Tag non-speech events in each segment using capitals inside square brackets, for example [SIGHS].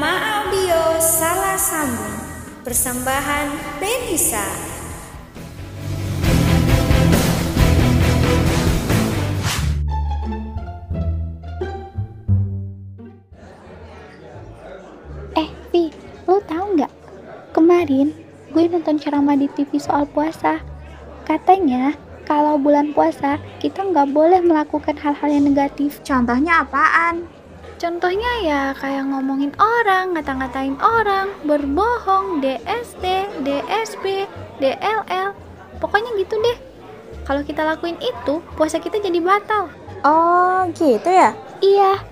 Drama audio Salah Sambung Persembahan Benisa Eh, Vi, lo tahu nggak? Kemarin gue nonton ceramah di TV soal puasa. Katanya kalau bulan puasa kita nggak boleh melakukan hal-hal yang negatif. Contohnya apaan? Contohnya ya kayak ngomongin orang, ngata-ngatain orang, berbohong, DST, DSP, DLL. Pokoknya gitu deh. Kalau kita lakuin itu, puasa kita jadi batal. Oh, gitu ya? Iya.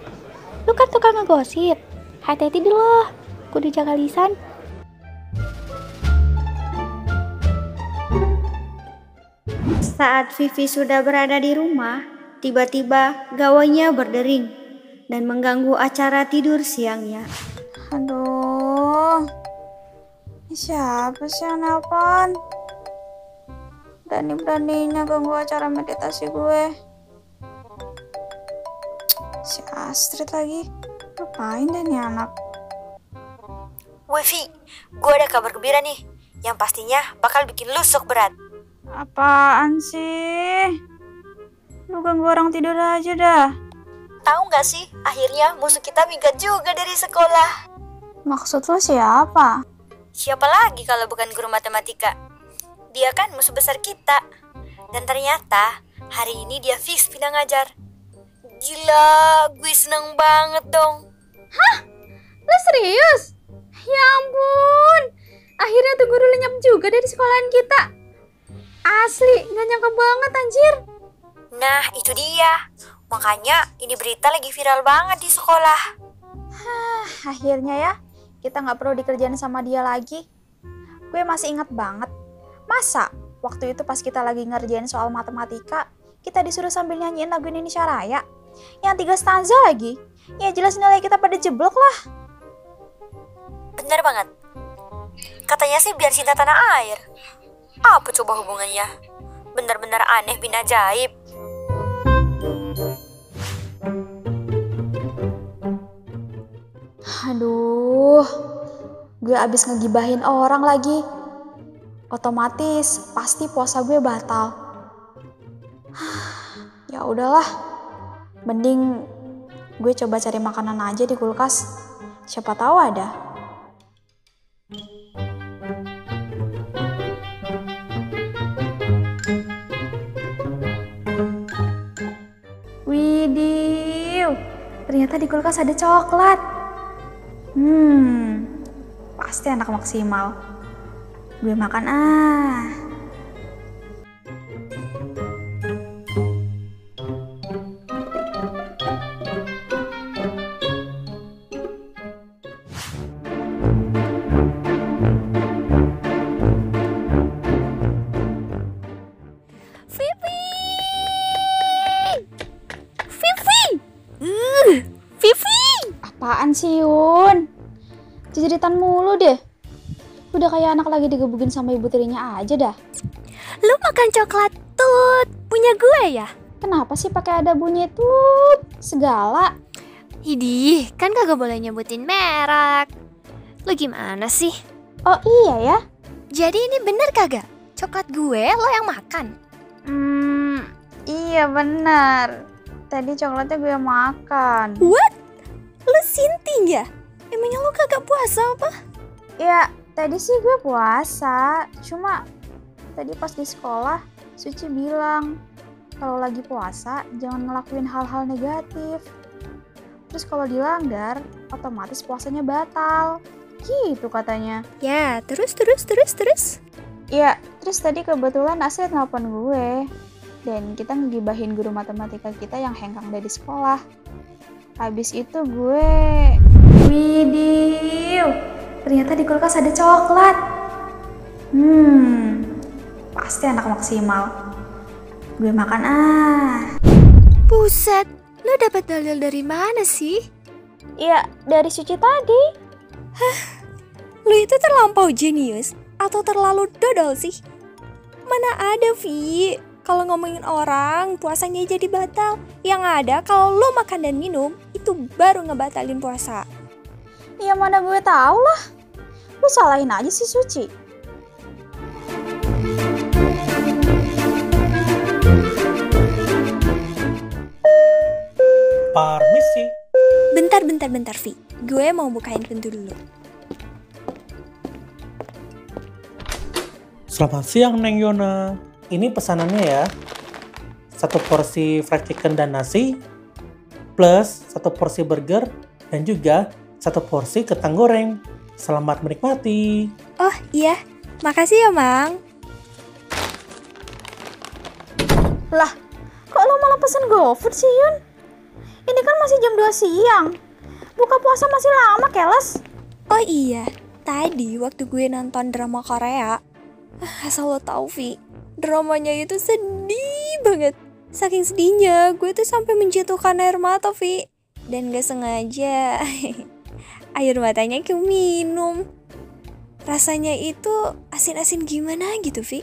Lu kan tukang ngegosip. Hati-hati dulu loh. Kudu jaga lisan. Saat Vivi sudah berada di rumah, tiba-tiba gawainya berdering dan mengganggu acara tidur siangnya. Aduh. Ini siapa sih yang nelpon? Berani-beraninya ganggu acara meditasi gue. Si Astrid lagi. Ngapain deh nih anak? Wifi, gue ada kabar gembira nih. Yang pastinya bakal bikin lu sok berat. Apaan sih? Lu ganggu orang tidur aja dah. Tahu nggak sih, akhirnya musuh kita minggat juga dari sekolah. Maksud lu siapa? Siapa lagi kalau bukan guru matematika? Dia kan musuh besar kita. Dan ternyata hari ini dia fix pindah ngajar. Gila, gue seneng banget dong. Lu serius? Ya ampun. Akhirnya tuh guru lenyap juga dari sekolahan kita. Asli, gak nyangka banget anjir. Nah, itu dia. Makanya ini berita lagi viral banget di sekolah. Akhirnya ya, kita nggak perlu dikerjain sama dia lagi. Gue masih ingat banget. Masa waktu itu pas kita lagi ngerjain soal matematika, kita disuruh sambil nyanyiin lagu Indonesia Raya. Yang tiga stanza lagi. Ya jelas nilai kita pada jeblok lah. Bener banget. Katanya sih biar cinta tanah air. Apa coba hubungannya? Bener-bener aneh bin ajaib. Aduh, gue abis ngegibahin orang lagi. Otomatis pasti puasa gue batal. [SIGHS] ya udahlah, mending gue coba cari makanan aja di kulkas. Siapa tahu ada. Widih, ternyata di kulkas ada coklat. Hmm, pasti anak maksimal. Gue makan ah. Jejeritan mulu deh. Udah kayak anak lagi digebukin sama ibu tirinya aja dah. Lu makan coklat tut punya gue ya? Kenapa sih pakai ada bunyi tut segala? Idih, kan kagak boleh nyebutin merek. Lu gimana sih? Oh iya ya? Jadi ini bener kagak? Coklat gue lo yang makan? Hmm, iya benar. Tadi coklatnya gue makan. What? Lu sinting ya? Emangnya lu kagak puasa apa? Ya, tadi sih gue puasa. Cuma tadi pas di sekolah, Suci bilang kalau lagi puasa jangan ngelakuin hal-hal negatif. Terus kalau dilanggar, otomatis puasanya batal. Gitu katanya. Ya, terus terus terus terus. Ya, terus tadi kebetulan Astrid nelpon gue. Dan kita ngegibahin guru matematika kita yang hengkang dari sekolah. Habis itu gue... Widih, ternyata di kulkas ada coklat. Hmm, pasti anak maksimal. Gue makan ah. Buset, lu dapat dalil dari mana sih? Iya, dari Suci tadi. Lu itu terlampau jenius atau terlalu dodol sih? Mana ada, Vi? Kalau ngomongin orang, puasanya jadi batal. Yang ada, kalau lo makan dan minum, itu baru ngebatalin puasa. Ya mana gue tahu lah. Lu salahin aja si Suci. Permisi. Bentar, bentar, bentar, Vi. Gue mau bukain pintu dulu. Selamat siang, Neng Yona. Ini pesanannya ya. Satu porsi fried chicken dan nasi, plus satu porsi burger, dan juga satu porsi kentang goreng. Selamat menikmati. Oh iya, makasih ya, Mang. Lah, kok lo malah pesen GoFood sih, Yun? Ini kan masih jam 2 siang. Buka puasa masih lama, keles. Oh iya, tadi waktu gue nonton drama Korea, ah, asal lo tau, Vi, dramanya itu sedih banget. Saking sedihnya, gue tuh sampai menjatuhkan air mata, Vi. Dan gak sengaja, [LAUGHS] air matanya ke minum. Rasanya itu asin-asin gimana gitu, Vi.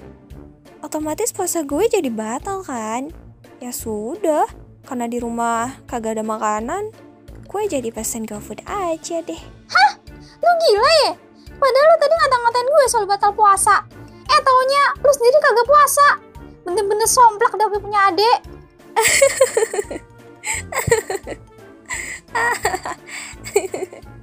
Otomatis puasa gue jadi batal kan? Ya sudah, karena di rumah kagak ada makanan, gue jadi pesen GoFood aja deh. Lu gila ya? Padahal lu tadi ngata-ngatain gue soal batal puasa. Eh, taunya lu sendiri kagak puasa. Bener-bener somplak dah gue punya adek. [LAUGHS]